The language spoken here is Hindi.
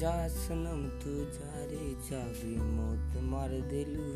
जा सनम तू जा रे जावी मौत मार दिलू।